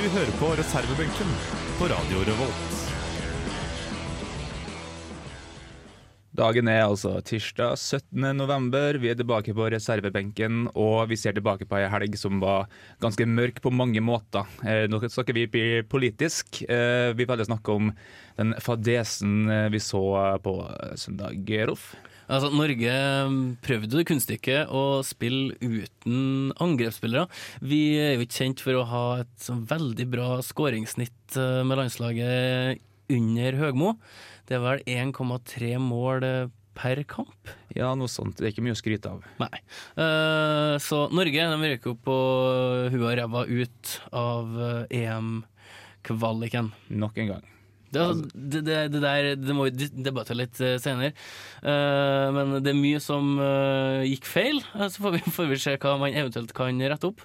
hører på reservebenken på Radio Revolt. Dagen er altså tirsdag 17. november. Vi er tilbake på reservebenken, og vi ser tilbake på ei helg som var ganske mørk på mange måter. Eh, nå snakker vi politisk. Eh, vi vil snakke om den fadesen eh, vi så på søndag, Rolf. Altså, Norge mm, prøvde det kunststykket å spille uten angrepsspillere. Vi er jo ikke kjent for å ha et sånn veldig bra skåringssnitt eh, med landslaget under Høgmo. Det er vel 1,3 mål eh, per kamp. Ja, noe sånt. Det er ikke mye å skryte av. Nei. Eh, så Norge de røk jo på huet og ræva ut av EM-kvaliken. Nok en gang. Det, det, det, det der det må vi debattere litt uh, senere. Uh, men det er mye som uh, gikk feil. Eh, så får vi, får vi se hva man eventuelt kan rette opp.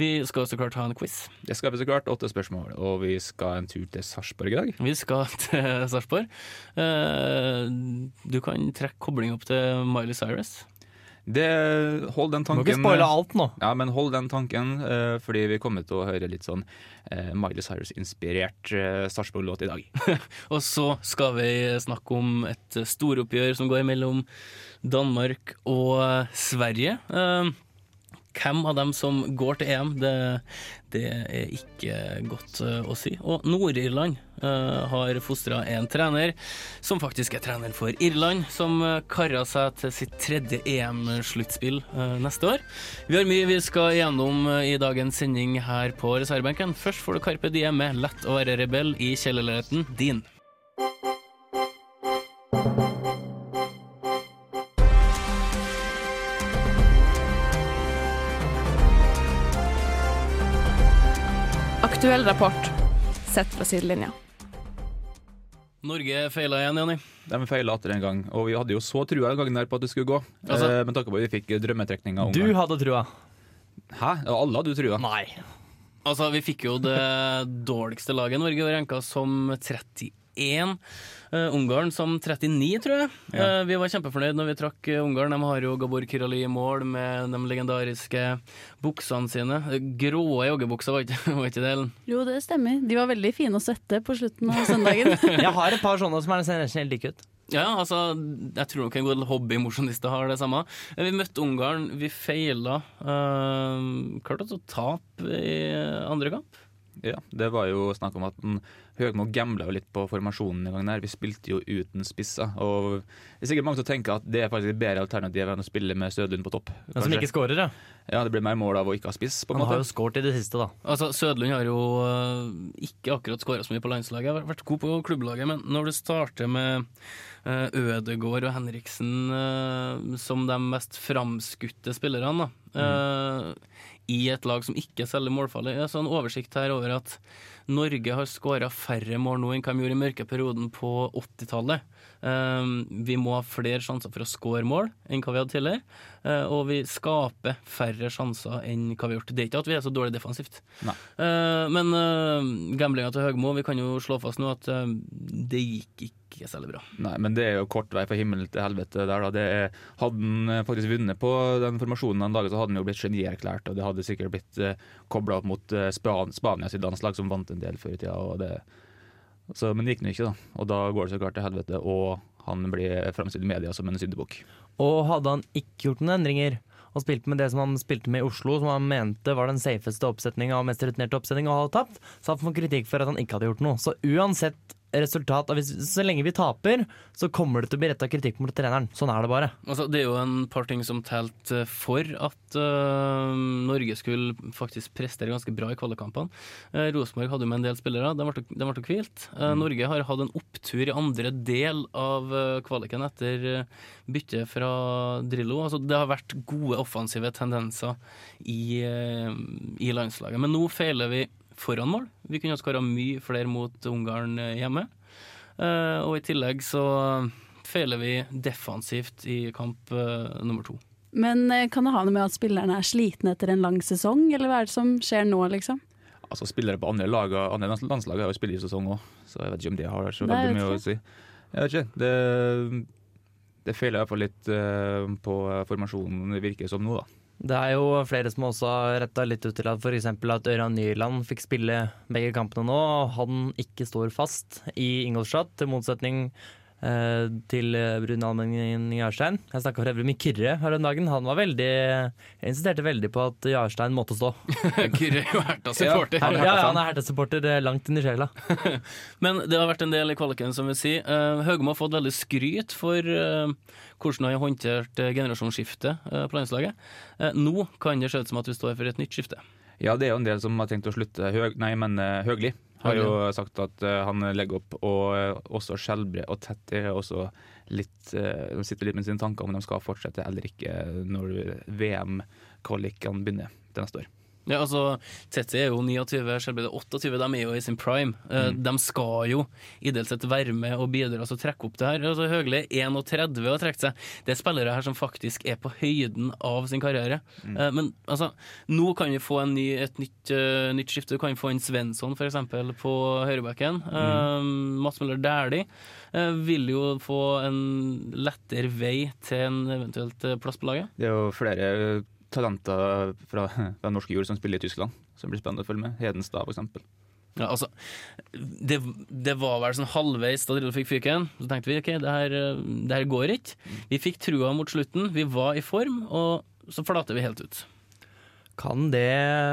Vi skal så klart ha en quiz. Det skal vi så klart. Åtte spørsmål. Og vi skal en tur til Sarpsborg i dag. Vi skal til Sarpsborg. Uh, du kan trekke kobling opp til Miley Cyrus. Det, hold den Må tanken ikke spoile alt nå. Ja, men hold den tanken, uh, fordi vi kommer til å høre litt sånn uh, Miley Cyrus-inspirert uh, Sarpsborg-låt i dag. Og så skal vi snakke om et storoppgjør som går mellom Danmark og eh, Sverige. Eh, hvem av dem som går til EM, det, det er ikke godt eh, å si. Og Nord-Irland eh, har fostra en trener som faktisk er trener for Irland, som uh, kara seg til sitt tredje EM-sluttspill eh, neste år. Vi har mye vi skal gjennom eh, i dagens sending her på reservebenken. Først får du Karpe Diem med 'Lett å være rebell' i kjellerleiligheten din. Aktuell rapport sett fra sidelinja. Norge feila igjen, Jonny. De feila atter en gang, og vi hadde jo så trua den gangen der på at det skulle gå. Altså- eh, men takk for at vi fikk drømmetrekninga Du hadde trua. Hæ? Ja, alle hadde jo trua. Nei. Altså, vi fikk jo det dårligste laget. Norge var ranka som 31. Uh, Ungarn som 39, tror jeg. Ja. Uh, vi var kjempefornøyd når vi trakk eh, Ungarn. De har jo Gabor Kirali i mål med de legendariske buksene sine. Gråe Grå joggebukser, var ikke, var ikke det? Jo, det stemmer. De var veldig fine å sette på slutten av søndagen. Jeg har et par sånne som er nesten helt like ut. Ja, altså, jeg tror nok en god hobbymosjonist har det samme. Eh, Vi møtte Ungarn, vi feila. Uh, klarte å tape i andre kamp. Ja, Det var jo snakk om at den Høgmo gambla jo litt på formasjonen en gangen. her. Vi spilte jo uten spisser. Og det er sikkert mange som tenker at det er faktisk et bedre alternativ enn å spille med Sødlund på topp. Men som ikke skårer, ja. Ja, Det blir mer mål av å ikke ha spiss, på en Han har jo skåret i det siste, da. Altså, Sødlund har jo øh, ikke akkurat skåra så mye på landslaget. Har vært god på klubblaget, men når du starter med øh, Ødegård og Henriksen øh, som de mest framskutte spillerne, da, øh, i et lag som ikke selger målfarlig Jeg har en oversikt her over at Norge har skåra færre mål nå enn hva de gjorde i mørke perioden på 80-tallet. Um, vi må ha flere sjanser for å skåre mål enn hva vi hadde tidligere. Uh, og vi skaper færre sjanser enn hva vi har gjort. Det er ikke at vi er så dårlig defensivt. Nei. Uh, men uh, gamblinga til Høgmo, vi kan jo slå fast nå at det gikk ikke særlig bra. Nei, men det er jo kort vei fra himmel til helvete der, da. Det er, hadde han eh, faktisk vunnet på den formasjonen han laget, så hadde han jo blitt genierklært, og det hadde sikkert blitt eh, kobla opp mot eh, Span Spania sitt landslag, som vant en del før i tida. Og det, så, men det gikk nå ikke, da. Og da går det så klart til helvete, og han blir framstilt i media som en syndebukk. Og hadde han ikke gjort noen endringer og spilt med det som han spilte med i Oslo, som han mente var den safeste oppsetninga og mest rutinerte oppsetninga, og hadde tapt, så han fått kritikk for at han ikke hadde gjort noe. Så uansett resultat, hvis, så lenge vi taper, så kommer det til å bli retta kritikk mot treneren. Sånn er det bare. Altså, det er jo en par ting som telte for at uh, Norge skulle faktisk prestere ganske bra i kvalikkampene. Uh, Rosenborg hadde jo med en del spillere, de ble, de ble hvilt. Eh, Norge har hatt en opptur i andre del av uh, kvaliken etter uh, byttet fra Drillo. Altså, det har vært gode offensive tendenser i, uh, i landslaget. Men nå feiler vi foran mål. Vi kunne ha skåra mye flere mot Ungarn eh, hjemme. Eh, og i tillegg så feiler vi defensivt i kamp eh, nummer to. Men kan det ha noe med at spillerne er slitne etter en lang sesong, eller hva er det som skjer nå, liksom? Altså Spillere på andre, lag, andre landslag har jo spilt i sesong òg, så jeg vet ikke om det har så Nei, veldig mye å si. Jeg vet ikke. Det, det feiler iallfall litt på formasjonen, det virker som nå, da. Det er jo flere som også har retta litt ut til at f.eks. at Ørjan Nyland fikk spille begge kampene nå, og han ikke står fast i Ingolstadt, til motsetning til Brun Almenning Jarstein. Jeg snakka for øvrig med Kyrre her den dagen. Han var veldig jeg insisterte veldig på at Jarstein måtte stå. Kyrre er jo Herta-supporter. Han, ja, han er Hertha-supporter eh, langt inn i sjela. Men det har vært en del i kvaliken, som vi sier. Høgmo har fått veldig skryt for eh, hvordan han har håndtert generasjonsskiftet eh, på landslaget. Eh, nå kan det se ut som at vi står for et nytt skifte. Ja, det er jo en del som har tenkt å slutte. Høg, nei, men eh, Høgli har jo sagt at eh, han legger opp, og eh, også Skjelbre og Tett også litt eh, De sitter litt med sine tanker om de skal fortsette eller ikke når VM-kvalikene begynner til neste år. Ja, altså, Tetty er jo 29, Skjelbred er 28, de er jo i sin prime. Mm. De skal jo ideelt sett være med og bidra til å trekke opp det her. Altså, Høgli er 31 og har trukket seg. Det er spillere her som faktisk er på høyden av sin karriere. Mm. Men altså, nå kan vi få en ny, et nytt, uh, nytt skifte. Du kan få inn Svensson f.eks. på høyrebacken. Eh, Mats Møller Dæhlie uh, vil jo få en lettere vei til en eventuelt eh, plass på laget. Det er jo flere talenter fra, fra norske jord som spiller i Tyskland, som blir spennende å følge med. Hedenstad, eksempel. Ja, altså, det, det var vel sånn halvveis da Drillo fikk fyken. Så tenkte vi ok, det her, det her går ikke. Vi fikk trua mot slutten, vi var i form, og så flater vi helt ut. Kan det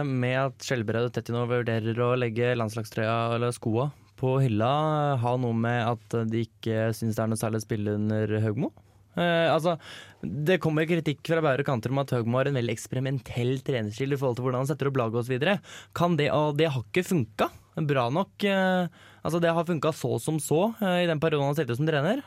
med at Skjelbred og Tettino vurderer å legge landslagstrøya eller skoa på hylla, ha noe med at de ikke syns det er noe særlig å spille under Høgmo? Eh, altså, det kommer kritikk fra bære kanter om at Høgmo har en veldig eksperimentell trenerstil i forhold til hvordan han setter opp laget osv. Kan det, og det har ikke funka bra nok. Uh, altså, det har funka så som så uh, i den perioden han sitter som trener.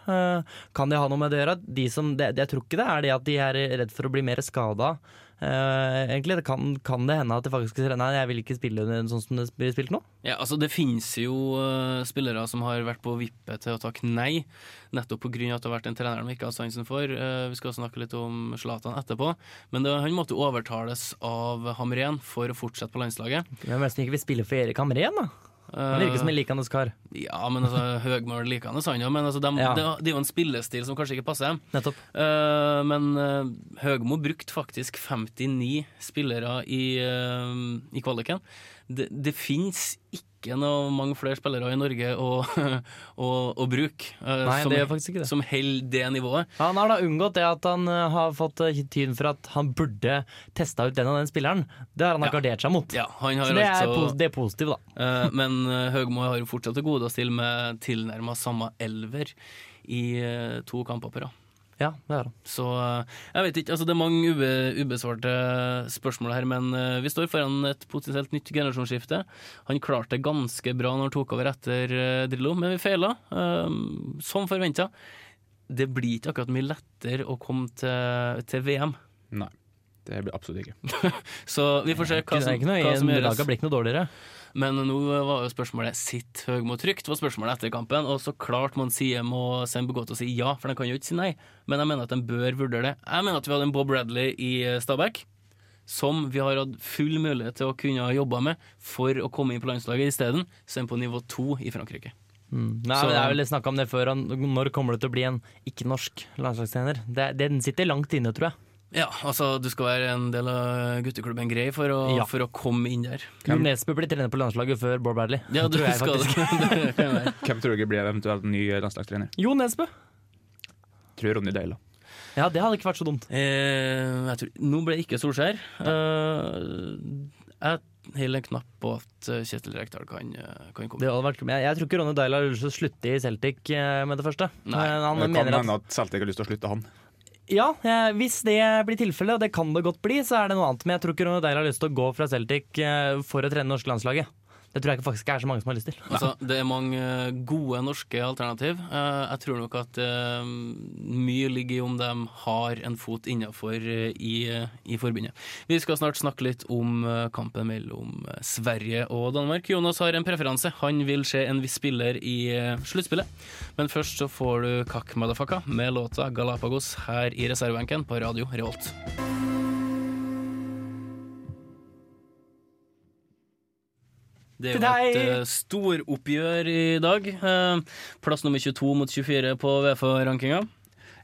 Kan det ha noe med det å gjøre? De som, det, det, jeg tror ikke det er det at de er redd for å bli mer skada. Eh, egentlig det kan, kan det hende at de faktisk sier nei, jeg vil ikke spille sånn som det blir spilt nå. Ja, altså Det finnes jo uh, spillere som har vært på vippet til å takke nei, nettopp pga. at det har vært en trener de ikke har sansen for. Uh, vi skal snakke litt om Zlatan etterpå, men det, han måtte overtales av Hamren for å fortsette på landslaget. Hvem er det ikke vil spille for Erik Hamren, da? Han virker som en likende kar. Ja, men altså, Høgmo er likende, han jo, men altså, de, Ja. det, det er jo en spillestil som kanskje ikke passer dem. Nettopp. Eh, men uh, Høgmo brukte faktisk 59 spillere i, uh, i kvaliken. Det, det fins ikke noe mange flere spillere i Norge å, å, å bruke eh, Nei, som, det gjør faktisk ikke det. som holder det nivået. Han har da unngått det at han eh, har fått uh, tyn for at han burde testa ut den og den spilleren. Det har han Ja. gardert seg mot. Ja, han har Så det er, altså, det er positivt, da. eh, men eh, Høgmo har jo fortsatt til gode å stille med tilnærma samme elver i eh, to kamper på rad. Ja, det er det. Så eh, jeg vet ikke, altså det er mange ube, ubesvarte spørsmål her, men eh, vi står foran et potensielt nytt generasjonsskifte. Han klarte det ganske bra når han tok over etter eh, Drillo, men vi feila, som forventa. Det blir ikke akkurat mye lettere å komme til, til VM. Nei, det blir absolutt ikke. Så vi får se hva som, ikke noe hva som gjøres. laget blir ikke noe dårligere. Men nå var jo spørsmålet sitt Høgmo trygt, var spørsmålet etter kampen. Og så klart man sier må Sem begå til å si ja, for de kan jo ikke si nei. Men jeg mener at de bør vurdere det. Jeg mener at vi hadde en Bob Bradley i eh, Stabæk. Som vi har hatt full mulighet til å kunne ha jobba med for å komme inn på landslaget isteden. Så er han på nivå to i Frankrike. Mm. Nei, Så- men Jeg har vel snakka om det før. Når kommer det til å bli en ikke-norsk landslagstrener? Den sitter langt inne, tror jeg. Ja, altså du skal være en del av gutteklubben Grei for å, Ja. for å komme inn der. Hvem? Nesbø blir trener på landslaget før Bård Bradley. Ja, du tror jeg skal faktisk. det. Hvem tror dere blir eventuelt ny landslagstrener? Jo Nesbø! Tror Ronny Deila. Ja, det hadde ikke vært så dumt. Eh, jeg tror, nå ble det ikke Solskjær. Eh, jeg holder en knapp på at eh, Kjetil Rekdal kan, eh, kan komme. Det hadde vært, jeg, jeg tror ikke Ronny Deila har lyst til å slutte i Celtic eh, med det første. Nei, Men han Det kan hende at at Celtic har lyst til å slutte han. Ja, hvis det blir tilfellet, og det kan det godt bli, så er det noe annet. Men jeg tror ikke Ronny Deila har lyst til å gå fra Celtic eh, for å trene norske landslaget. Det tror jeg faktisk ikke er så mange som har lyst til. Altså, det er mange eh, gode norske alternativ. Eh, Jeg tror nok at eh, mye ligger i om de har en fot innafor i, i forbundet. Vi skal snart snakke litt om eh, kampen mellom eh, Sverige og Danmark. Jonas har en preferanse. Han vil se en viss spiller i eh, sluttspillet. Men først så får du Kakk Madafaka med låta Galapagos her i reservebenken på Radio Revolt. Det er jo et deg. eh, storoppgjør i dag. Eh, plass nummer 22 mot 24 på VF-rankinga.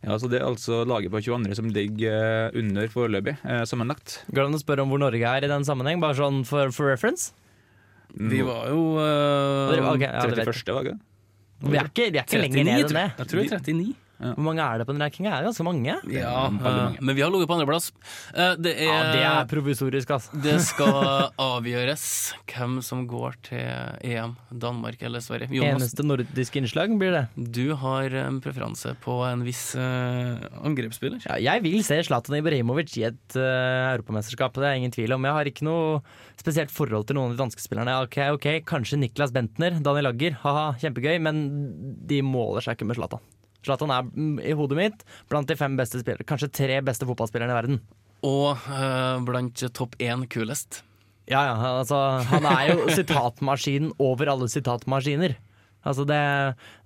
Ja, så Det er altså laget på 22. som ligger eh, under foreløpig, eh, sammenlagt. Går det an å spørre om hvor Norge er i den sammenheng, bare sånn for, for reference? Vi var jo eh, okay, ja, det vet jeg. 31. var det? Vi er ikke, vi er ikke lenger 39, ned enn det. jeg. Jeg tror det er 39. Hvor mange er det på den rankinga? Det er ganske mange. Ja, eh, mange. men vi har ligget på andreplass. Uh, det, er, Ja, det er provisorisk, altså. det skal avgjøres hvem som går til EM, Danmark eller Sverige. Jonas, Eneste nordiske innslag blir det. du har en preferanse på en viss uh, angrepsspiller. Ja, jeg vil se Zlatan Ibrahimovic i et uh, europamesterskap, det er ingen tvil om. Jeg har ikke noe spesielt forhold til noen av de danske spillerne. Ok, ok, Kanskje Niklas Bentner, Daniel Agger, haha, kjempegøy, men de måler seg ikke med Zlatan. Zlatan er mm, i hodet mitt blant de fem beste spillere, kanskje tre beste fotballspillerne i verden. Og uh, blant topp én kulest. Ja, ja, altså Han er jo sitatmaskinen over alle sitatmaskiner. Altså det,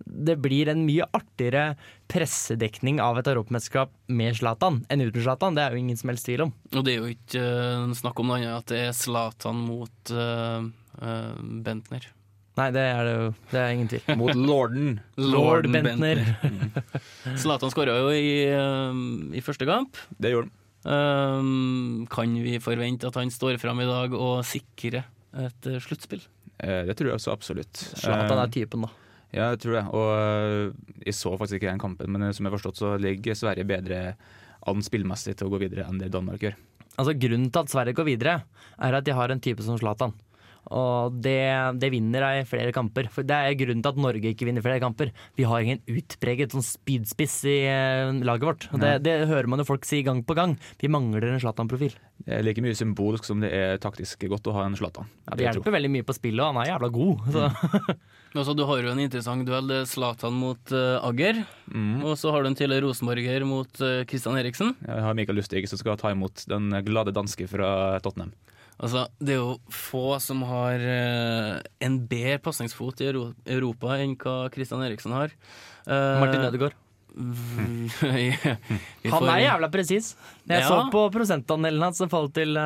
det blir en mye artigere pressedekning av et europamesterskap med Zlatan enn uten Zlatan. Det er jo ingen som helst tvil om. Og det er jo ikke uh, snakk om noe annet at det er Zlatan mot uh, uh, Bentner. Nei, det er det jo. Det er ingen tvil. Mot lorden. Lord Bentner. Zlatan skåra jo i, eh, i første kamp. Det gjorde han. Um, kan vi forvente at han står fram i dag og sikrer et eh, sluttspill? Eh, Det tror jeg også absolutt. Zlatan Eh, er typen, da. Ja, jeg tror det. Og øh, jeg så faktisk ikke den kampen, men som jeg har forstått, så ligger Sverige bedre an spillmessig til å gå videre enn det Danmark gjør. Altså Grunnen til at Sverige går videre, er at de har en type som Zlatan. Og det, det vinner deg flere kamper. For Det er grunnen til at Norge ikke vinner flere kamper. Vi har ingen utpreget sånn speedspiss i eh, laget vårt. Og det, det hører man jo folk si gang på gang. Vi mangler en Zlatan-profil. Det er like mye symbolsk som det er taktisk godt å ha en Zlatan. Ja, det hjelper veldig mye på spillet, og han er jævla god. Så. Altså, du har jo en interessant duell. Det er Zlatan mot uh, Agger. Mm. Og så har du en tidligere rosenborger mot uh, Christian Eriksen. Jeg har Mikael Lustig som skal ta imot den glade danske fra Tottenham. Altså, Det er jo få som har eh, en bedre pasningsfot i Euro Europa enn hva Christian Eriksen har. Eh, Martin Ødegaard. Han er jævla presis. Jeg Ja. så på prosentandelen hans som falt til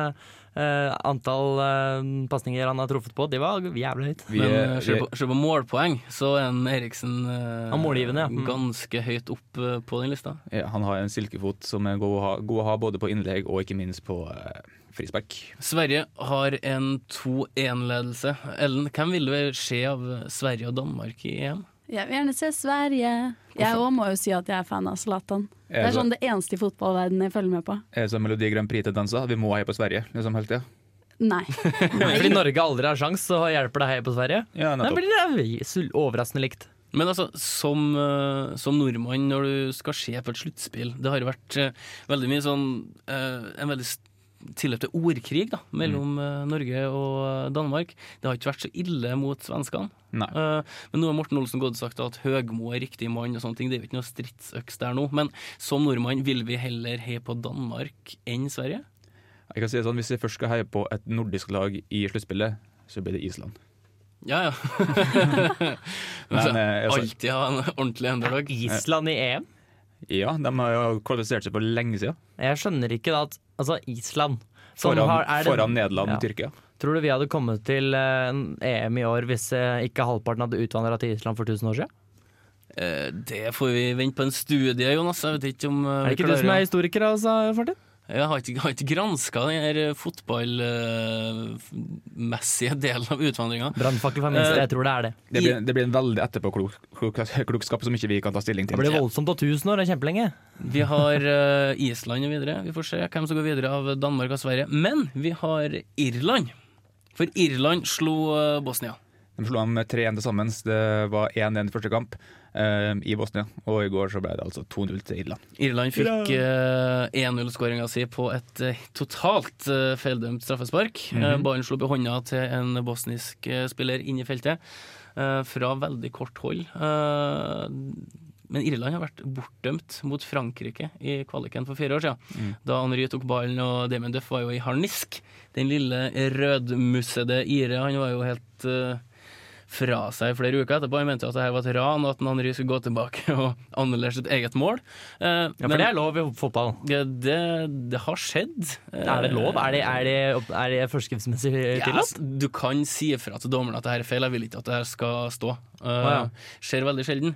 Uh, eh, antall uh, pasninger han har truffet på. Det var jævla høyt. Vi, Men se på, på målpoeng, så er en Eriksen uh, målgivende, ja. Mm. ganske høyt opp på den lista. ja, han har en silkefot som er god å ha, god å ha både på innlegg og ikke minst på uh, frispark. Sverige har en 2-1-ledelse. Ellen, hvem vil det skje av Sverige og Danmark i EM? Jeg vil gjerne se Sverige. Jeg òg må jo si at jeg er fan av Zlatan. Det Er sånn det eneste i fotballverdenen jeg følger med på. Er det sånn Melodi Grand Prix til danser? Vi må heie på Sverige liksom hele tida. Nei. Fordi Norge aldri har sjans, så hjelper det heie på Sverige. Ja, Det nettopp. blir det overraskende likt. Men altså, som, eh, som nordmann når du skal se på et sluttspill Det har jo vært eh, veldig mye sånn eh, En veldig tilløp til ordkrig da, mellom mm. Norge og Danmark. Det har ikke vært så ille mot svenskene. Nei. Eh, men nå har Morten Olsen gått og sagt at Høgmo er riktig mann og sånne ting. Det er jo ikke noe stridsøks der nå. Men som nordmann vil vi heller heie på Danmark enn Sverige? Jeg kan si det sånn, Hvis vi først skal heie på et nordisk lag i sluttspillet, så blir det Island. Ja, ja. Men, eh, altså- Alltid ha en ordentlig underdog. Island i EM? Ja, de har jo kvalifisert seg for lenge siden. Jeg skjønner ikke da at Altså, Island som Foran, har- er det- foran Nederland Ja. Tyrkia. Tror du vi hadde kommet til eh, en EM i år hvis eh, ikke halvparten hadde utvandra til Island for 1000 år siden? Eh, Det får vi vente på en studie, Jonas. Jeg vet ikke om eh, Er det ikke du som er historiker, altså, Martin? Jeg har ikke, har ikke granska den fotballmessige delen av utvandringa. Brannfakkel for minste, Eh, jeg tror det er det. Det blir, det blir en veldig etterpåklokskap som ikke vi kan ta stilling til. Det blir voldsomt og tusen år, det er kjempelenge. Vi har eh, Island videre. Vi får se hvem som går videre av Danmark og Sverige. Men vi har Irland. For Irland slo eh, Bosnia. De slo dem 3-1 til sammen. Det var 1-1 første kamp eh, i Bosnia, og i går så ble det altså 2-0 til Irland. Irland fikk uh, 1-0-skåringa si på et uh, totalt eh, feildømt straffespark. Eh, ballen slo opp i hånda til en bosnisk spiller inn i feltet eh, fra veldig kort hold. Eh, men Irland har vært bortdømt mot Frankrike i kvaliken for fire år siden. Da Henry tok ballen og Damien Duff var jo i harnisk. Den lille rødmussede ire, han var jo helt eh, fra seg flere uker etterpå. Han mente jo at det her var et ran, og at Henry skulle gå tilbake og annullere sitt eget mål. Eh, Ja, for det er lov i fotball. det, det, det har skjedd. Er det lov? Er det, er det, er det forskriftsmessig tillatt? Ja, du kan si ifra til dommeren at det her er feil. Jeg vil ikke at det her skal stå. Uh, ja. Skjer veldig sjelden.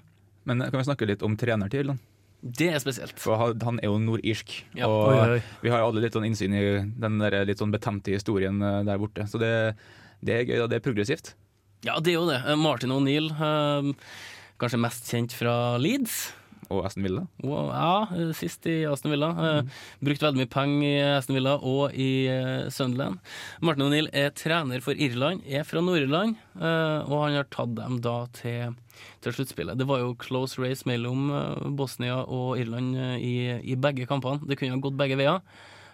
Men kan vi snakke litt om trenertid? Det er spesielt. For han- er jo nordirsk, Ja. og Oi, oi. vi har jo alle litt sånn innsyn i den der litt sånn betemte historien eh, der borte. Så det, det er gøy, og det er progressivt. Ja, det er jo det. Eh, Martin O'Neill, eh, kanskje mest kjent fra Leeds. Og Aston Villa. Ja, eh, sist i Aston Villa. Mm. Brukt veldig mye penger i Aston Villa og i Sunderland. Martin O'Neill er trener for Irland, er fra Nord-Irland, og han har tatt dem da til, til sluttspillet. Det var jo close race mellom Bosnia og Irland i, i begge kampene. Det kunne ha gått begge veier.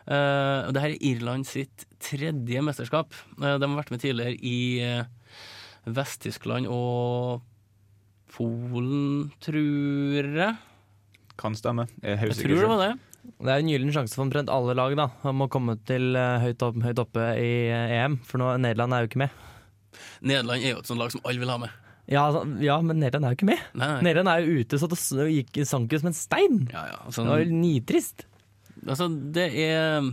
Uh, det er Irland sitt tredje mesterskap. De har vært med tidligere i Vest-Tyskland og Polen, tror jeg. Kan stemme. Jeg, Jeg tror det var det. Det er en gyllen sjanse for omtrent alle lag da om å komme til eh, høyt, opp, høyt oppe i eh, EM, for nå, Nederland er jo ikke med. Nederland er jo et sånt lag som alle vil ha med. Ja, altså, ja, men Nederland er jo ikke med. Nei, nei. Nederland er jo ute så det gikk sank jo som en stein. Ja, ja. Altså, Det var jo nitrist. altså, det er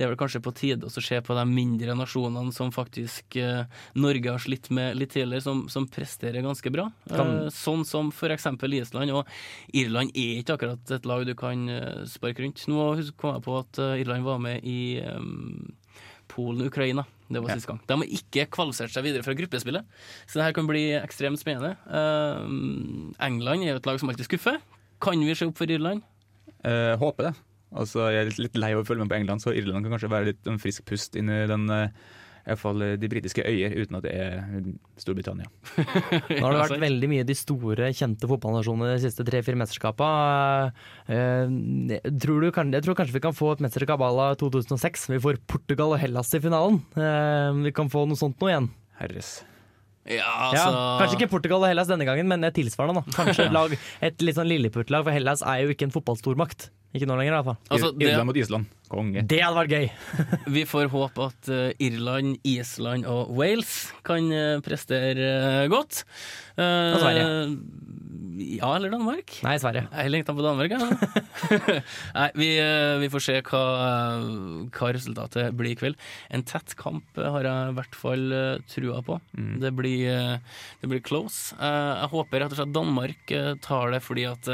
Det er vel kanskje på tide å se på de mindre nasjonene som faktisk eh, Norge har slitt med litt tidligere, som, som presterer ganske bra. Kan- Eh, sånn som eksempel Island. Og Irland er ikke akkurat et lag du kan eh, sparke rundt. Nå kom jeg på at eh, Irland var med i um, Polen-Ukraina. Det var sist gang. De har ikke kvalifisert seg videre fra gruppespillet, så det her kan bli ekstremt spennende. Eh, England er jo et lag som alltid skuffer. Kan vi se opp for Irland? Eh, håper det. Altså, jeg er litt, litt lei av å følge med på England, så Irland kan kanskje være litt en frisk pust inn i den eh, i hvert fall eh, de britiske øyer, uten at det er Storbritannia. Nå har det vært veldig mye de store, kjente fotballnasjonene de siste tre-fire mesterskapene. Eh, jeg tror, kan, jeg tror kanskje vi kan få et mesterskap à la 2006. Vi får Portugal og Hellas i finalen. Eh, vi kan få noe sånt nå igjen. Herres. Ja, Ja, altså kanskje ikke Portugal og Hellas denne gangen, men tilsvarende. da Kanskje et, lag, et litt sånn lilleputtlag, for Hellas er jo ikke en fotballstormakt. Ikke nå lenger, i hvert fall. Altså, det, Irland mot Island. Konge. Det hadde vært gøy! vi får håpe at eh, Irland, Island og Wales kan eh, prestere eh, godt. Uh, Og Sverige. Ja, eller Danmark. Nei, Sverige. Jeg lengter på Danmark, jeg. Nei, vi, eh, vi får se hva, hva resultatet blir i kveld. En tett kamp har jeg i hvert fall eh, trua på. Det, blir, eh, det blir close. Eh, Jeg håper rett og slett Danmark tar det, fordi at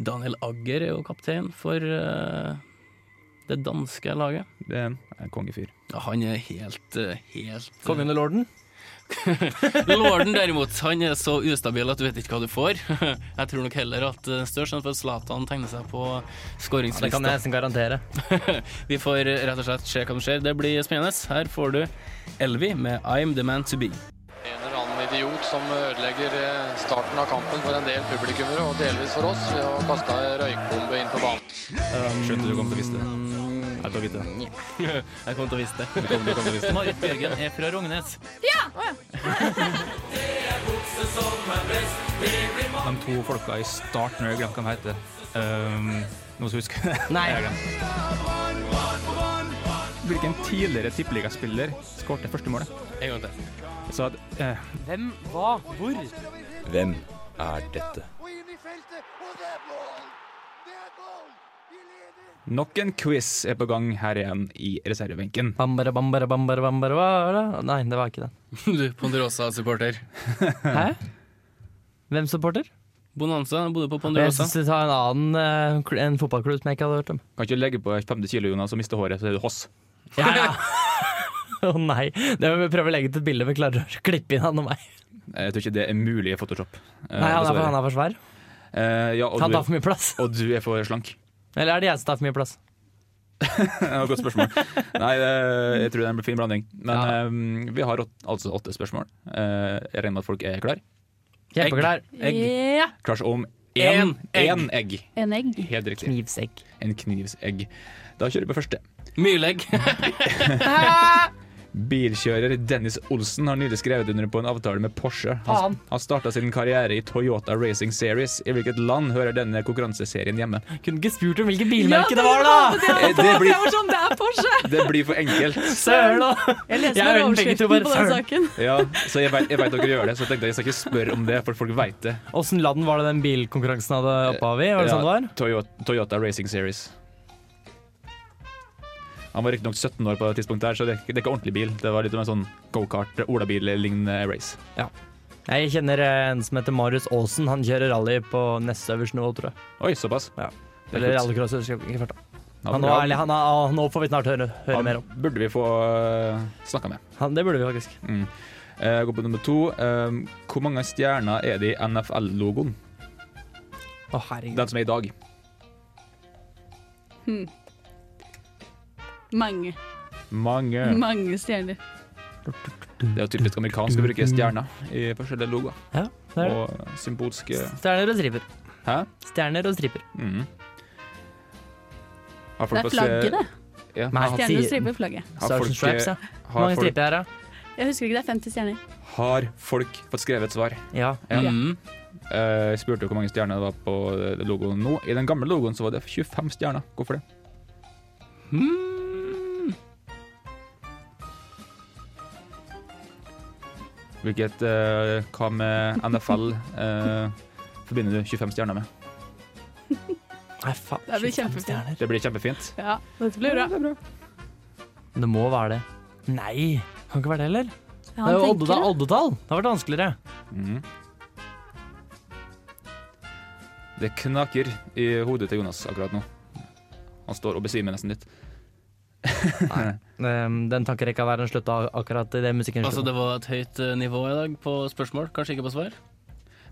Daniel Agger er jo kaptein for det danske laget. Det er en kongefyr. Ja, han er helt, helt Kongen og lorden. Lorden derimot, han er så ustabil at du vet ikke hva du får. Jeg tror nok heller at eh, størst sjanse for at Zlatan tegner seg på Det kan jeg nesten garantere. Vi får rett og slett se hva som skjer. Det blir spennende. Her får du Elvi med I'm the man to be. En eller annen idiot som ødelegger eh, starten av kampen for en del publikummere, og delvis for oss, ved å kaste ei røykbombe inn på banen. Skjønte du kom til å vise det. Jeg tar ikke det. Jeg kommer til å vise det. Du kom, du kom til å vise det. Marit Bjørgen er fra Rognes. De to folka i starten, jeg glemte hva de heter. Um, noen som husker det? Nei. Jeg. Hvilken tidligere tippeligaspiller skårte første målet? En gang til. Så at, eh, Hvem, hva, hvor? Hvem er dette? Nok en quiz er på gang her igjen i reservebenken. Bambara, bambara, bambara, bambara, bambara. Nei, det var ikke det. Du, Ponderosa-supporter. Hæ? Hvem supporter? Bonanza bodde på Ponderosa. Jeg ta en annen eh, en fotballklubb som jeg ikke hadde hørt om. Kan ikke legge på 50 kilo, Jonas, og miste håret, så er du hoss. Ja, ja. Å nei. Det må vi prøve å legge ut et bilde vi klarer å klippe inn han og meg. Jeg tror ikke det er mulig i Photoshop. Eh, Nei, han er, for, han er for svær. Uh, ja, og, Han tar for mye plass. og du er for slank. Eller er det jeg som tar for mye plass? Det var godt spørsmål. Nei, jeg tror det er en fin blanding. Men Ja. um, vi har åt, altså åtte spørsmål. Uh, jeg regner med at folk er klar. Kjempeklar. Egg. Ja. Klar om En én egg. egg. En egg. Helt riktig. Knivsegg. En knivsegg. Da kjører vi på første. Myrlegg. Bilkjører Dennis Olsen har nylig skrevet under på en avtale med Porsche. Han, han starta sin karriere i Toyota Racing Series. I hvilket land hører denne konkurranseserien hjemme? Kunne ikke spurt om hvilket bilmerke det var, da! Eh, Det blir, sånn, det er Porsche! det blir for enkelt. Søren, da! Jeg leser bare to overskriften på den søren. saken. Ja, så jeg vet, dere gjør det, så jeg tenkte jeg skal ikke spørre om det, for folk veit det. Åssen land var det den bilkonkurransen hadde opphav i? Var det Ja, sånn det var? Toyota, Toyota Racing Series. Han var riktignok 17 år på det tidspunktet, her, så det, det er ikke ordentlig bil. Det var litt mer sånn gokart, olabil-lignende race. Ja. Jeg kjenner eh, en som heter Marius Aasen. Han kjører rally på nest øverste nivå, tror jeg. Oi, såpass. Ja. Er Eller rallycross, rallycross. jeg husker ikke farta. Ja, Han, nå, er- han, er- nå får vi snart høre, høre Han mer om. burde vi få uh, snakka med. Han, det burde vi faktisk. Mm. Eh, Jeg går på nummer to. Um, hvor mange stjerner er det i NFL-logoen? Å, herregud. Den som er i dag. Hmm. Mange. Mange. Mange stjerner. Det er jo typisk amerikansk å bruke stjerner i forskjellige logoer. Ja, det er det. Og symbolske Stjerner og striper. Hæ? Stjerner og striper. Mm. Har Det er flagget, det. Ja, Nei. har, Stjerner og striper flagget. har, Stars and stripes, ja. Hvor mange folk, striper er da? Jeg husker ikke, det er 50 stjerner. har folk fått skrevet et svar? Ja. Ja. Mm. Eh, Jeg spurte jo hvor mange stjerner det var på eh, logoen nå. I den gamle logoen så var det 25 stjerner. Hvorfor det? Mm. Hvilket uh, Hva med NFL eh, forbinder du 25 stjerner med? Nei, faen. Det blir kjempefint. Det blir kjempefint. Ja, dette blir bra. Det må være det. Nei, kan ikke være det heller. Ja, det er jo oddetall. det. oddetall. Det har vært vanskeligere. Mm. Det knaker i hodet til Jonas akkurat nå. Han står og besvimer nesten litt. Um, Den tankerekka den slutta akkurat idet musikken Altså, det var et høyt eh, nivå i dag på spørsmål, kanskje ikke på svar?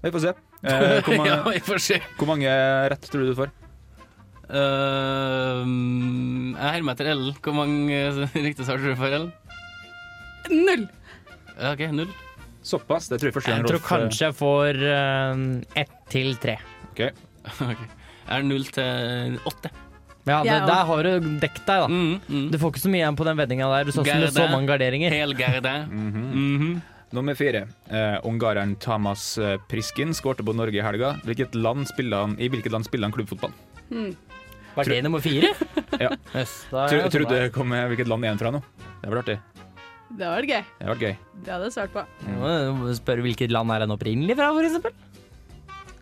Vi får se. Eh, hvor, ja, mange, vi får se. hvor mange rett tror du du får? Eh, mm, jeg hermer etter Ellen. Hvor mange uh, riktige svar tror du får, Ellen? Null! OK, null. Såpass? Det tror jeg første gang Jeg tror eh, kanskje jeg får uh, ett til tre. ok. Ok. Jeg er null til åtte. Ja, det, Der har du dekket deg, da. Mm, mm. Du får ikke så mye igjen på den veddinga der. Du så ikke med så mange garderinger. Helgarde. Mhm. -hmm. Nummer fire. Eh, ungareren Tamas eh, Priskin skårte på Norge i helga. Hvilket land han, I hvilket land spiller han klubbfotball? Var det nummer fire? Ja. Yes, Tro, trodde det kom med hvilket land er han fra nå. Det var artig. Det var gøy. Det vært gøy. Det hadde jeg svart på. Du Må Spørre hvilket land er han opprinnelig fra, eksempel?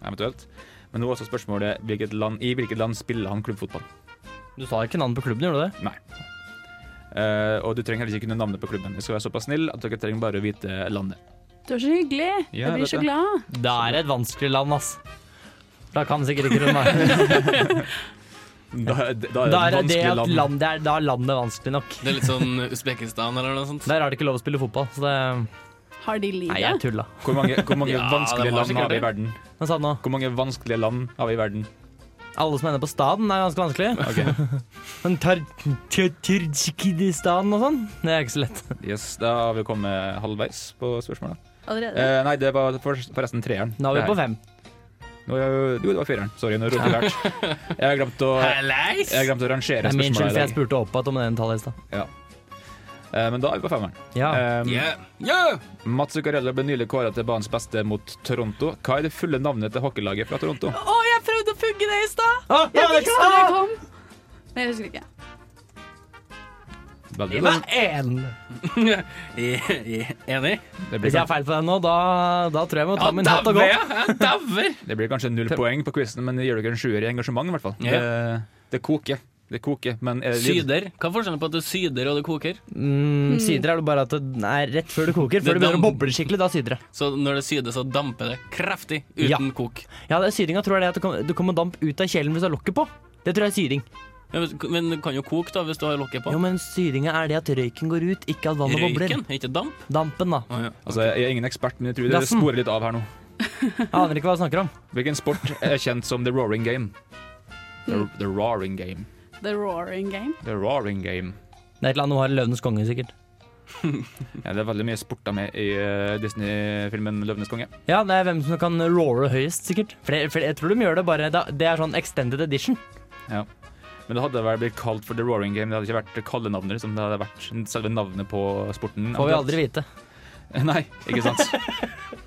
Eventuelt. Men nå er også spørsmålet hvilket land, i hvilket land spiller han klubbfotball. Du sa ikke navnet på klubben, gjorde du det? Eh, og du trenger heller ikke kunne navnet på klubben. Jeg skal være såpass snill at dere trenger bare å vite landet. Du er så hyggelig. Ja, jeg blir vet så det. glad. Det er et vanskelig land, ass. Da kan sikkert ikke den være. Da, da er det Da et er det vanskelig at land. land, det er, da er landet vanskelig nok. Det er litt sånn Usbekistan eller noe sånt. Der er det ikke lov å spille fotball, så det Har de Nei, jeg tulla. Hvor mange, hvor mange Ja, det vanskelige var land sikkert har vi i det. verden? Hva sa du nå? Hvor mange vanskelige land har vi i verden? Alle som ender på staden, er ganske vanskelig. Ok, Men tar- tar- Tyrkidistan og sånn, det er ikke så lett. yes, Da har vi kommet halvveis på spørsmålet. Allerede? Eh, nei, det var forresten treeren. Nå er vi på fem. Nå, er- jo, det var fireren. Sorry, nå roter jeg lært. Jeg har glemt å, rangere spørsmålet. er min skyld, for jeg spurte spurte igjen om den tallet i stad. Eh, men da er vi på femmeren. Ja. Um, Yeah. Yeah. Mats Zuccarello ble nylig kåret til banens beste mot Toronto. Hva er det fulle navnet til hockeylaget fra Toronto? Å, jeg prøvde å pugge det i stad! Ah, Jeg det visste det klart! kom! Men jeg husker ikke. Veldig bra. En. Enig? Det blir, Hvis jeg har feil på den nå, da, da tror jeg jeg må ta Ja, min hatt og gå. det blir kanskje null poeng på quizen, men det gir dere en sjuer i engasjement. i hvert fall. Yeah. Det, det koker. Det koker, men er det? Syder. Hva er forskjellen på at det syder og det koker? Mm, syder er det bare at det er rett før det koker. Før det begynner å boble skikkelig, da syder det. Så når det syder, så damper det kraftig uten Ja. kok. Ja, det er Sydinga tror jeg det er at det kommer, det kommer damp ut av kjelen hvis du har lokket på. Det tror jeg er syring. Ja, men- Men det kan jo koke da, hvis du har lokket på. Jo, men Syringa er det at røyken går ut, ikke at vannet bobler. Røyken, ikke damp. Dampen, da. Ah, ja. Altså, jeg er ingen ekspert, men jeg tror det sporer litt av her nå. Jeg aner ikke hva jeg snakker om. Hvilken sport er kjent som the roaring game? The, the roaring game. The Roaring Game. The Roaring Game. Det er et eller annet i Løvenes konge, sikkert. Ja, det er veldig mye sporta med i eh, Disney-filmen 'Løvenes konge'. Ja, det er hvem som kan roare høyest, sikkert. For, det, for jeg tror de gjør det bare da, Det er sånn extended edition. Men det hadde vel blitt kalt for The Roaring Game. Det hadde ikke vært kallenavnet, liksom. Det hadde vært selve navnet på sporten. Får vi aldri vite. Nei, ikke sant.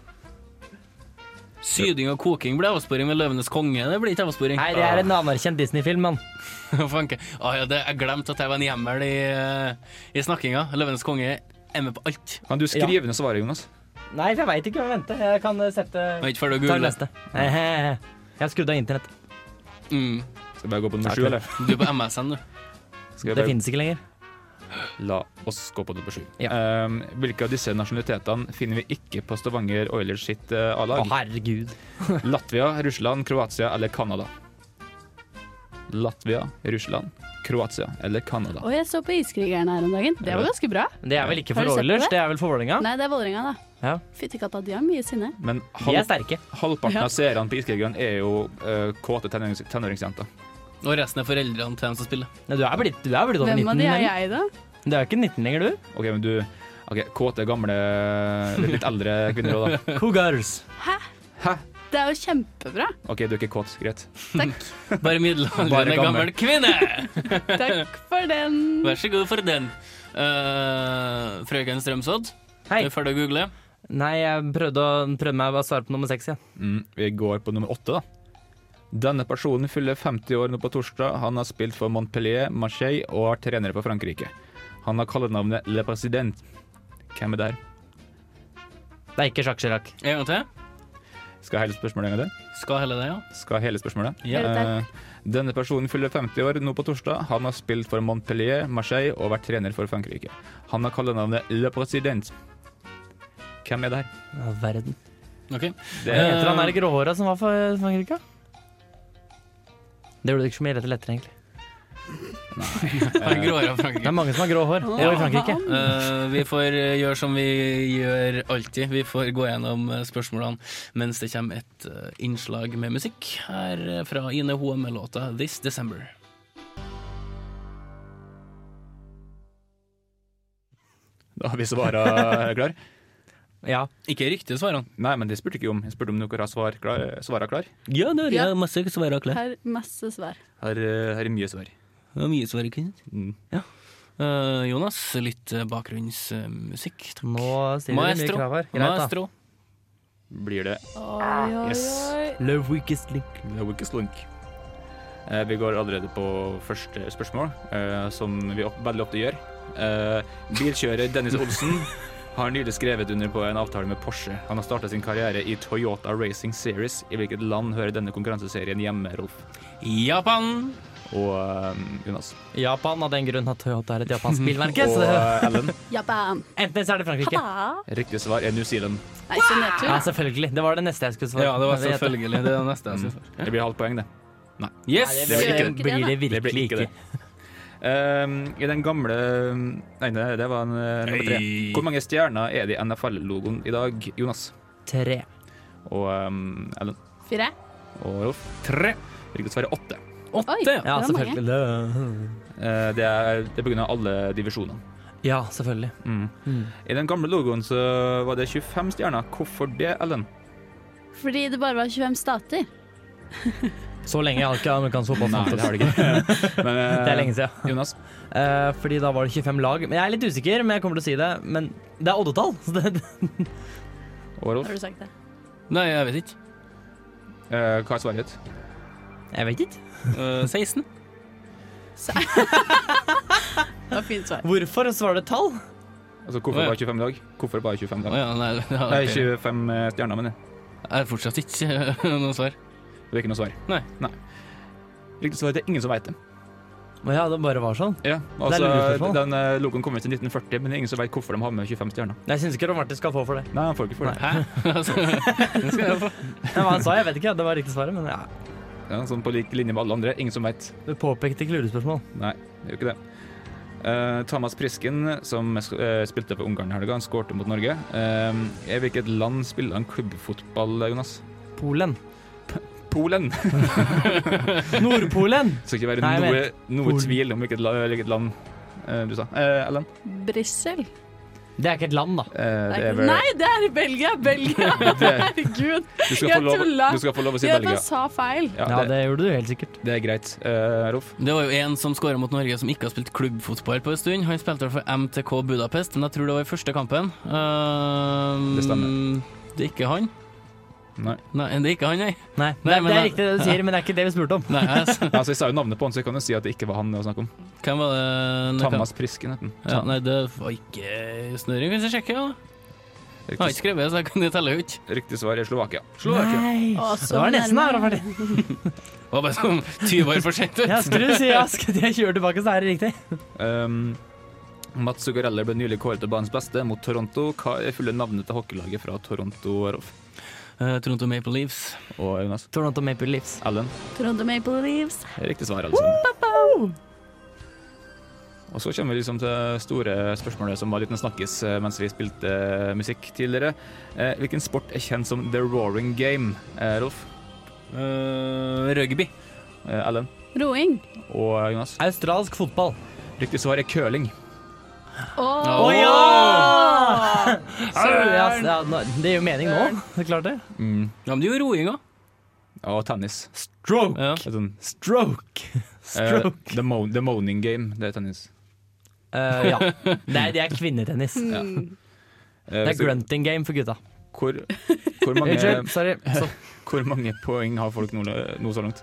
Syding og koking blir avsporing med Løvenes konge. Det blir ikke avsporing. Nei, det er en anerkjent Disney-film, mann. Fanke. Å, ja, det, jeg glemte at jeg var en hjemmel i, eh, i snakkinga. Løvenes konge er med på alt. Kan du skrive ned svaret, Jonas? Nei, for jeg veit ikke hva jeg venter. Jeg kan eh, sette Jeg er ikke ferdig å Ta google. Jeg har skrudd av internett. Mm. Skal vi bare gå på nummer sju, eller? Du er på MSN, du. Det bare finnes ikke lenger. La oss gå på nummer sju. Ja. Um, hvilke av disse nasjonalitetene finner vi ikke på Stavanger Oilers sitt uh, Å, A-lag? herregud. Latvia, Russland, Kroatia eller Canada? Latvia, Russland, Kroatia eller Canada? Og jeg så på Iskrigerne her om dagen. Det var ganske bra. Det er vel ikke for Oilers, det? det er vel for Vålerenga? Nei, det er Vålerenga, da. Ja. Fytti katta, de har mye sinne. Men De er sterke. halvparten Ja. av seerne på Iskrigerne er jo uh, kåte tenårings tenåringsjenter. Og resten er foreldrene til dem som spiller. Nei, du er blitt, du er blitt over Hvem av de er jeg, da? Du er ikke 19 lenger, du. OK, men du Ok, Kåte, gamle, litt eldre kvinner òg, da. Cougars. Hæ? Hæ? Det er jo kjempebra. OK, du er ikke kåt. Greit. Takk. Bare Bare middelaldrende gammel. gammel kvinne! Takk for den. Vær så god for den. Uh, frøken Strømsodd, Hei. er du ferdig å google? Nei, jeg prøvde, å, prøvde meg å svare på nummer seks, ja. Mm, vi går på nummer åtte, da. Denne personen fyller 50 år nå på torsdag. Han har spilt for Montpellier, Marseille og er trener for Frankrike. Han har kallenavnet Le President. Hvem er det her? Det er ikke Jacques Chirac. En gang til. Skal hele spørsmålet en gang til? Skal hele det, ja. Skal hele spørsmålet? Ja. Eh, denne personen fyller 50 år nå på torsdag. Han har spilt for Montpellier, Marseille og vært trener for Frankrike. Han har kallenavnet Le President. Hvem er det her? Ja, verden. Ok. Det er, heter han der gråhåra som var for Frankrike? Det gjorde det ikke så mye lettere, lettere egentlig. Nei. Det er mange som har grå hår, og Ja. i Frankrike. Uh, vi får eh, gjøre som vi gjør alltid. Vi får gå gjennom eh, spørsmålene mens det kommer et innslag med musikk her fra Ine Hoe med låta 'This December'. da har vi svara klar. Ja. Ikke riktige svarene. Nei, men det spurte ikke om. Jeg spurte om dere har svar klar, svara klar. Ja, det Ja. er masse svar klar. Her, masse svar. Her, her er mye svar. Det er mye svar ikke sant? Mm. Eh, Jonas, litt eh, bakgrunnsmusikk. takk. Nå stiller Maestro. mye krav her. Greit, da. Maestro. Blir det Oi, oi, Yes. oi. Love weakest link. No weakest link. Uh, vi går allerede på første spørsmål, uh, som vi opp, veldig ofte gjør. Eh, bilkjører Dennis Olsen har nylig skrevet under på en avtale med Porsche. Han har startet sin karriere i Toyota Racing Series. I hvilket land hører denne konkurranseserien hjemme, Rolf? Japan. Og eh, Jonas. Japan, av den grunn at Toyota er et japansk bilmerke. Og uh, Ellen. Japan. enten så er det Frankrike. Ha-da. Riktig svar er New Zealand. Nei. Ja, selvfølgelig. Det var det neste jeg skulle svare. Ja, det var selvfølgelig det neste jeg skulle svare. Det blir halvt poeng, det. Yes! Nei, Det blir ikke det. blir det Det blir virkelig ikke ikke. det. Um, I den gamle Nei, det, det var en, uh, nummer tre. Hvor mange stjerner er det i NFL-logoen i dag, Jonas? Tre. Og um, Ellen? Fire. Og Rolf? Tre. Riktig svar er åtte. Åtte. det Ja, selvfølgelig. Det- Uh, det er det er av alle divisjonene. Ja, selvfølgelig. Mm. Mm. I den gamle logoen så var det 25 stjerner. Hvorfor det, Ellen? Fordi det bare var 25 stater. Så lenge har ikke amerikansk fotball Nei, det har det ikke. Men, uh, Det er lenge siden. Jonas? Uh, fordi da var det 25 lag. Men Jeg er litt usikker, men jeg kommer til å si det. Men det er oddetall. Så det, Har du sagt det? Nei, jeg vet ikke. Uh, hva er svaret ditt? jeg vet ikke. Eh, 16. Det var fint svar. Hvorfor svarer du tall? Altså, hvorfor bare 25 lag? Hvorfor bare 25 Å lag? ja, nei, ja, Nei, ok. 25 stjerner, mener jeg. Jeg har fortsatt ikke eh, noe svar. Det er ikke noe svar. Nei. Riktig svar det er ingen som vet det. Men ja, det bare var sånn. Ja, er altså, den uh, logoen kom ut i 1940, men det er ingen som vet hvorfor de har med 25 stjerner. Jeg syns ikke Ron Martin skal få for det. Nei, han får ikke for det. Hæ? Altså, skal jeg få. Nei, han sa, jeg vet ikke. Det var riktig svaret, men ja. Ja, sånn på lik linje med alle andre. Ingen som vet. Du påpekte ikke lurespørsmål. Nei, det gjør ikke det. Uh, Thomas Prisken, som uh, spilte for Ungarn i helga, skårte mot Norge. I hvilket land spiller han klubbfotball, Jonas? Polen. Polen. Nordpolen! Skal ikke være Nei, noe, noe tvil om hvilket, la, land uh, du sa. Uh, Ellen? Brussel. Det er ikke et land, da. Uh, det er vel Nei, det er Belgia! Belgia! Herregud. du, skal jeg få lov, tulla. du skal få lov å si Jeg Belgia. Jeg sa feil. Ja, Ja, det, det gjorde du helt sikkert. det er greit. Uh, Rolf? Det var jo en som skåra mot Norge som ikke har spilt klubbfotball på en stund. Han spilte for MTK Budapest, men jeg tror det var i første kampen. Uh, Det stemmer. Det er ikke han. Nei. Nei, det er ikke han, nei. Nei, Nei, det, men det er riktig det du sier, men det er ikke det vi spurte om. nei altså. Altså, jeg sa jo navnet på han, så jeg kan jo si at det ikke var han det var snakk om. hvem var det? Thomas Prisken het han. Ja, nei, det var ikke snøring. hvis jeg sjekke? Ja. Jeg har ikke skrevet, så jeg kan telle ut. riktig svar er Slovakia. Slovakia. Nei, Å, så det var nesten her. Det var bare sånn 20 år for sent. vet du. Ja, skulle du si ja, skulle jeg kjøre tilbake, så er det riktig. Um, Mats Zuccarelli ble nylig kåret til banens beste mot Toronto. Hva er fulle navnet til hockeylaget fra Toronto, Rolf? Eh, Toronto Maple Leafs. Og Jonas? Toronto Maple Leafs. Ellen? Toronto Maple Leaves. Riktig svar, alle sammen. Og så kommer vi liksom til store spørsmålet som var litt snakkes snakkis eh, mens vi spilte eh, musikk tidligere. Eh, hvilken sport er kjent som The Roaring Game, eh, Rolf? Uh, rugby. Eh, Ellen? Roing. Og Jonas? Australsk fotball. Riktig svar er curling. Å Å, ja! Søren! ja, det gir jo mening nå. Det er klart det. Mm. Ja, men det er jo roing òg. Og tennis. Stroke. Ja. Sånn, Stroke. eh, Stroke. the, mo the Moaning Game, det er tennis. Uh, ja. Nei, det er kvinnetennis. Ja. Eh, Det er grunting game for gutta. Hvor, hvor, mange, Unnskyld, sorry. Så, hvor mange poeng har folk nå, nå så langt?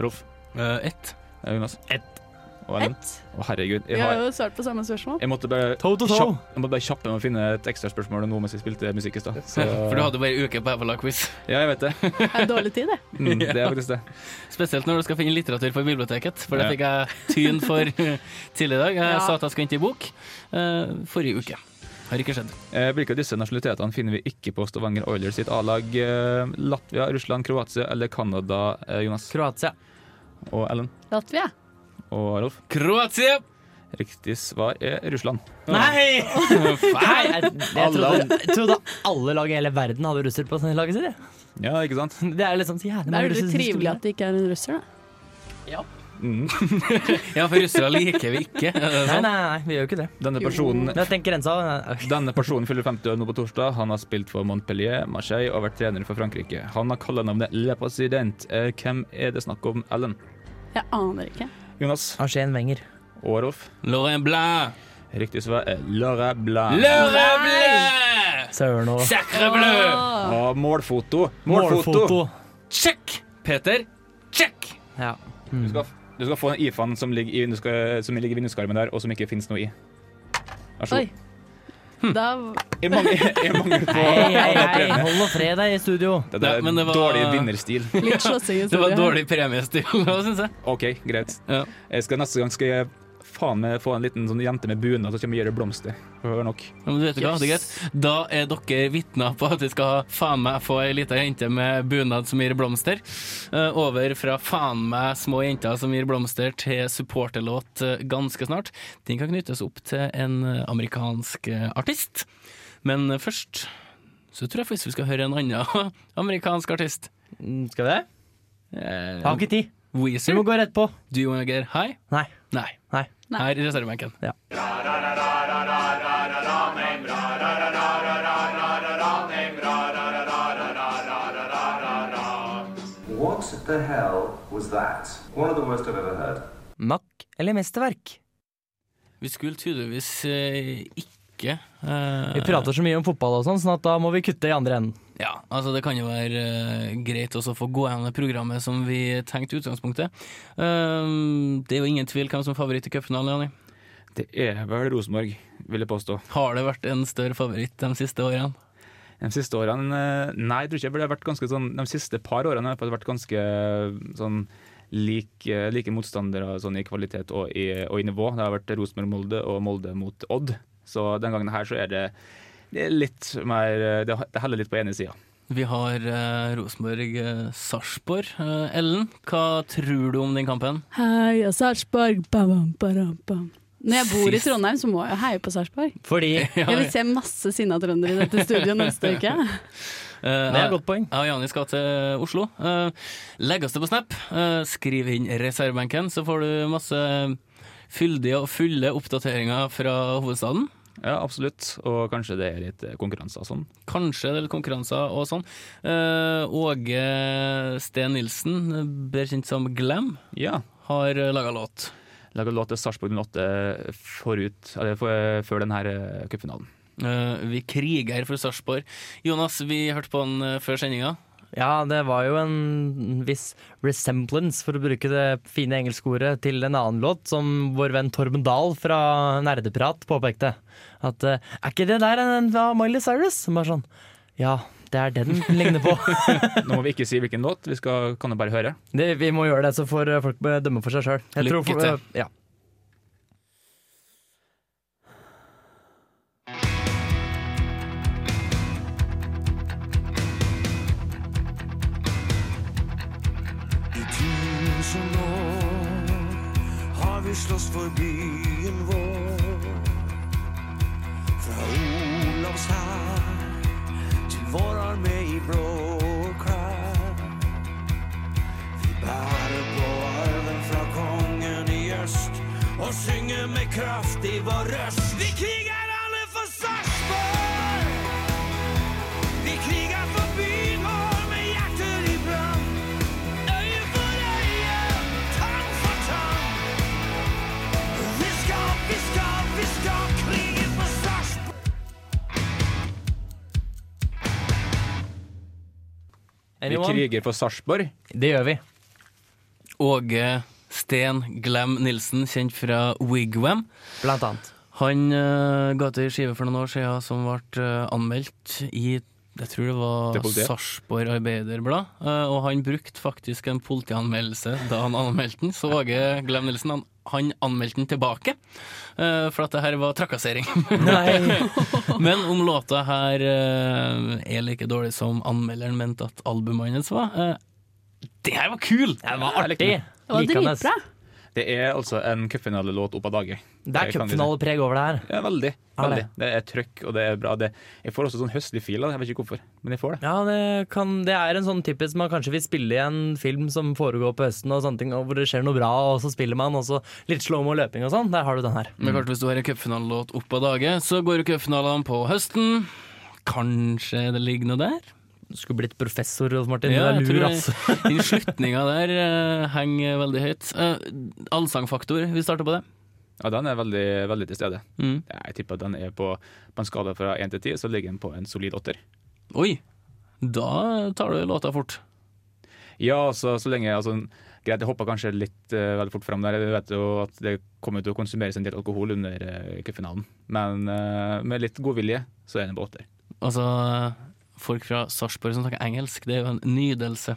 Rolf? Uh, ett. Jonas? Ett. Ett. Å, herregud. Vi Jeg, har har, jo svart på samme spørsmål. jeg måtte bare Toe to toe. kjapp- jeg måtte bare kjappe meg å finne et ekstraspørsmål nå mens vi spilte musikk i stad. Så- For du hadde bare en uke på Evola-quiz. Ja, jeg vet det. Det er dårlig tid, det. Mm, det er faktisk det. Spesielt når du skal finne litteratur for biblioteket, for det fikk jeg tyn for tidligere i dag. Jeg Ja. sa at jeg skulle hente en bok eh, forrige uke. Har ikke skjedd. Eh, hvilke av disse nasjonalitetene finner vi ikke på Stavanger Oilers sitt A-lag? Eh, Latvia, Russland, Kroatia eller Canada, eh, Jonas? Kroatia. Og Ellen? Latvia. Og Arolf? Kroatia! Riktig svar er Russland. Nei! Nei jeg, jeg, trodde, jeg trodde alle lag i hele verden hadde russer på laget sitt. Ja, ikke sant? Det er liksom så jævlig Det er mange russere trivelig at det ikke er en russer, da. Mm. Ja, for russere liker vi ikke. Nei, nei, nei, vi gjør jo ikke det. Denne personen Denne personen fyller 50 år nå på torsdag. Han har spilt for Montpellier, Marseille og vært trener for Frankrike. Han har kallenavnet Le President. Eh, hvem er det snakk om, Ellen? Jeg aner ikke. Jonas Arsène Wenger. og Rolf? Laurent Blanc. Riktig svar er Laura Blanc. Laurent Blanc! Søren òg. Sacre bleu! Åh. Og målfoto. Målfoto. Check! Peter, check! Ja. Du, skal, du skal få en IFAN som ligger i, vinduska- som ligger i vinduskarmen der, og som ikke finnes noe i. Vær så god. Da Jeg mangler, jeg mangler på Hei, hei, hei, hold og fred deg i studio. Det er Nei, men det var- dårlig vinnerstil. litt slåssing i Det var studio her. dårlig premiestil, syns jeg. OK, greit. Ja. Jeg skal Neste gang skal jeg faen meg få en liten sånn jente med bunad som kommer og gir deg blomster. Hør nok. Ja, Men du vet hva, det er greit. Da er dere vitner på at vi skal ha faen meg få ei lita jente med bunad som gir blomster. Uh, over fra faen meg små jenter som gir blomster til supporterlåt uh, ganske snart. Den kan knyttes opp til en eh, amerikansk uh, artist. Men først så tror jeg faktisk vi skal høre en annen amerikansk artist. Mm, Skal vi det? Eh, Har ikke tid. Vi Du må gå rett på. Do you wanna get high? Nei. Nei. Nei. Nei. Her i reservebenken. Ja. What the hell was that? One of the worst I've ever heard. Mack eller mesterverk? Vi skulle tydeligvis eh, ikke Vi prater så mye om fotball og sånn, sånn at da må vi kutte i andre enden. Ja, altså det kan jo være uh, greit også å få gå gjennom det programmet som vi tenkte i utgangspunktet. Uh, det er jo ingen tvil hvem som er favoritt i cupfinalen, Jani. Det er vel Rosenborg, vil jeg påstå. Har det vært en større favoritt de siste årene? De siste årene eh, Nei, jeg tror ikke det har vært ganske sånn De siste par årene har det vært ganske sånn like, like motstandere sånn i kvalitet og i, og i nivå. Det har vært Rosenborg-Molde og Molde mot Odd. Så den gangen her så er det, det er litt mer Det det heller litt på ene sida. Vi har eh, Rosenborg-Sarpsborg. Ellen, hva tror du om den kampen? Heia Sarpsborg, bam, bam, bam, bam. Når jeg bor i Trondheim, så må jeg heie på Sarpsborg. Fordi Jeg vil se masse sinna trøndere i dette studioet neste uke. Eh, Det er et godt poeng. Jeg og Jani skal til Oslo. Legg oss det på Snap. Eh, skriv inn reservebenken, så får du masse fyldige og fulle oppdateringer fra hovedstaden. Ja, absolutt. Og kanskje det er litt eh, konkurranser og sånn. Kanskje det er litt konkurranser og sånn. Eh, Åge Steen Nilsen, bedre kjent som Glam, Ja. har laga låt. Laga låt til Sarpsborg 08 forut, eller for, før denne eh, cupfinalen. Eh, vi kriger for Sarpsborg. Jonas, vi hørte på eh, før sendinga. Ja, det var jo en viss resemblance, for å bruke det fine engelske ordet, til en annen låt som vår venn Torben Dahl fra Nerdeprat påpekte. At uh, er ikke det der en av Miley Cyrus? Som Bare sånn Ja, det er det den ligner på. Nå må vi ikke si hvilken låt, vi skal, kan jo bare høre. det, vi må gjøre det, så får eh, folk dømme for seg sjøl. Lykke til. Ja. I tusen år har vi slåss for byen vår. Fra Olavs hær til vår armé i blå klær. Vi bærer på arven fra kongen i øst og synger med kraft i vår røst. Vi kriger for Sarpsborg. Det gjør vi. Åge Sten Glam Nilsen, kjent fra Wigwam. Blant annet. Han uh, ga til skive for noen år siden som ble uh, anmeldt i jeg tror det var? Sarpsborg Arbeiderblad, uh, og han brukte faktisk en politianmeldelse da han anmeldte den. Så Åge Glem Nilsen han, han anmeldte den tilbake, eh, for at det her var trakassering. Nei. Men om låta her eh, er like dårlig som anmelderen mente at albumet hans var eh, Det her var kul! Det var artig. Det var dritbra. Det er altså en cupfinalelåt opp av dage. Det er cupfinalepreg over det her. Ja, veldig. Veldig. det? Det er trøkk, og det er bra. Det, jeg får også sånn høstlig feel av det, jeg vet ikke hvorfor, men jeg får det. Ja, det, kan, det er en sånn typisk man kanskje vil spille i en film som foregår på høsten, og sånne ting, og hvor det skjer noe bra, og så spiller man, og så litt slow-mo løping og sånn. Der har du den her. Men klart Hvis du har en cupfinalelåt opp av dage, så går jo cupfinalene på høsten. Kanskje det ligger noe der? Skulle blitt professor, Rolf Martin. Ja, jeg er lur, tror ass. Den slutninga der uh, henger veldig høyt. Uh, allsangfaktor, vi starter på det. Ja, den er veldig, veldig til stede. Mm. Jeg tipper at den er på, på en skala fra 1 til 10, så ligger den på en solid åtter. Oi, da tar du låta fort. Ja, så, så lenge altså, Greit, jeg hoppa kanskje litt uh, veldig fort fram der. Jeg vet jo at det kommer til å konsumeres en del alkohol under uh, cupfinalen. Men uh, med litt god vilje, så er den på åtter. Altså, folk fra Sarpsborg som snakker engelsk, det er jo en nydelse.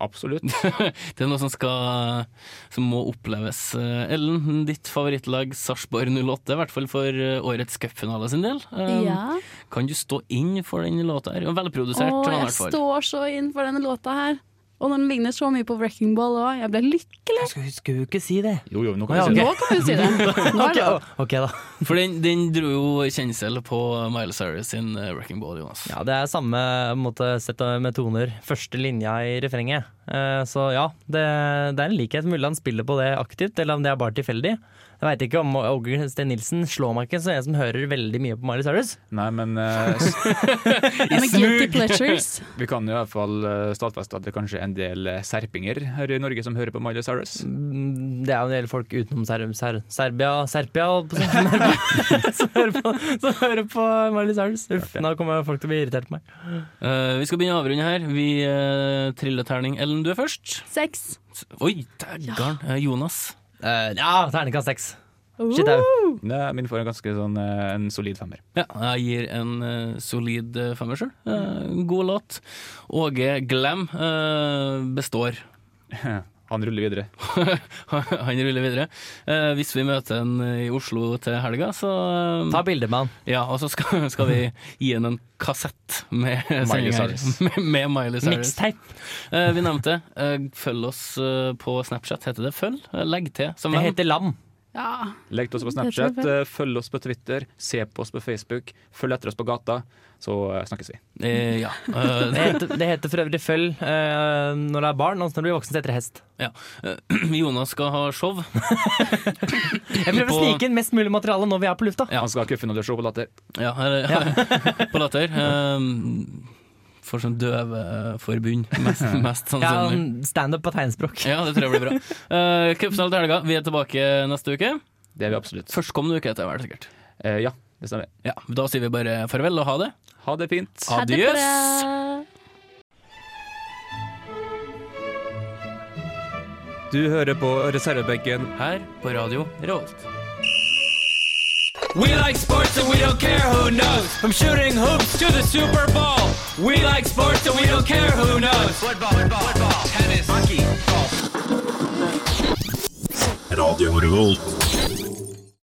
Absolutt. Det er noe som skal Som må oppleves. Eh, Ellen, ditt favorittlag Sarpsborg 08, i hvert fall for eh, årets cupfinale sin del. Eh, Ja. Kan du stå inn for den låta her? Velprodusert, Å, jeg står så inn for denne låta her. Og når den ligner så mye på Wrecking Ball òg. Jeg ble lykkelig. Skal, skulle, skulle ikke si det. Jo, jo, nå kan ja, okay. si Nå kan vi si det. Nå er det lov. Ok, da. For den, den dro jo kjensel på Miley Cyrus sin eh, Wrecking Ball, Jonas. Ja, det er samme måte sett med toner. Første linja i refrenget. Eh, Så ja, det, det er en likhet. Mulig han spiller på det aktivt, eller om det er bare tilfeldig. Jeg veit ikke om Åge Steen Nilsen slår meg ikke som en som hører veldig mye på Miley Cyrus. Nei, men uh, s- Ja, guilty pleasures. vi kan jo i hvert fall eh, stadfeste at det kanskje er en del serpinger her i Norge som hører på Miley Cyrus. Mm, Det er en del folk utenom Ser Ser Serbia si. som hører på- som hører på, Miley Cyrus. Uff, nå kommer folk til å bli irritert på meg. Uh, vi skal begynne å avrunde her. Vi uh, triller terning. Ellen, du er først. Seks. Oi, dæggarn. Eh, Jonas. Uh, ja, terningkast seks. Shit au. Nei, min får en ganske sånn eh, en solid femmer. Ja, jeg gir en eh, solid femmer sjøl. god låt. Åge Glam eh, består. Han ruller videre. Han ruller videre. Eh, hvis vi møter han i Oslo til helga, så eh, Ta bilde med han. Ja, og så skal, skal vi gi han en kassett med Miley. Cyrus. Med, med Miley Cyrus. Mixtape. Eh, vi nevnte det. Eh, følg oss eh, på Snapchat, heter det følg? Eh, legg til som Det heter Lam. Ja. Legg til oss på Det Snapchat, eh, følg oss på Twitter, se på oss på Facebook, følg etter oss på gata, så eh, snakkes vi. Eh, ja. Det Eh, heter, det heter for øvrig følg eh, når det er barn, og når du blir voksen, så heter det hest. ja. Jonas skal ha show. Jeg prøver å snike inn mest mulig materiale når vi er på lufta. Ja. Han skal ha kuffen og show på Latter. Ja, her, på Latter. Um, for sånn døveforbund, mest, mest Ja, sannsynlig. Standup på tegnspråk. Ja, det tror jeg blir bra. Uh, til helga. Vi er tilbake neste uke. Det er vi absolutt. Førstkommende uke etter vel sikkert. Uh, ja, det stemmer. Ja, Da sier vi bare farvel og ha det. Ha det fint. Ha det Adjøs! bra. Du hører på reservebenken Her på radio Revolt. We like sports and we don't care who knows. From shooting hoops to the Super Bowl. We like sports and we don't care who knows. Football, football, football tennis, hockey, golf. Radio Revolt.